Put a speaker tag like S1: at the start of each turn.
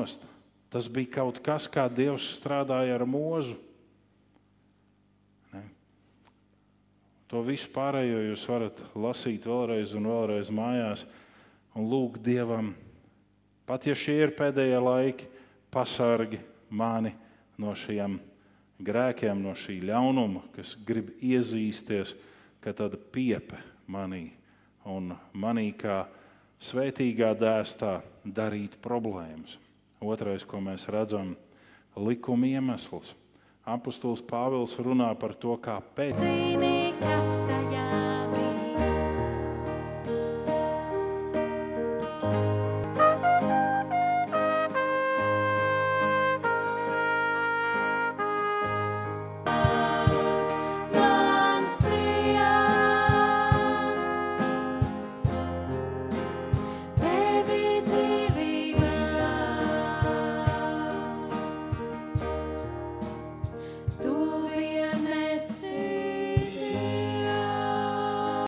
S1: nost. Tas bija kaut kas, kā Dievs strādāja ar mūzu. To visu pārējo jūs varat lasīt vēlreiz un vēlreiz mājās un lūgt Dievam. Pat ja šie ir pēdējie laiki, pasargi mani no šiem grēkiem, no šī ļaunuma, kas grib iezīsties, ka tāda piepe manī un manī kā svētīgā dēstā darīt problēmas. Otrais, ko mēs redzam, ir likuma iemesls. Apostols Pāvils runā par to, kāpēc.
S2: Zini, kas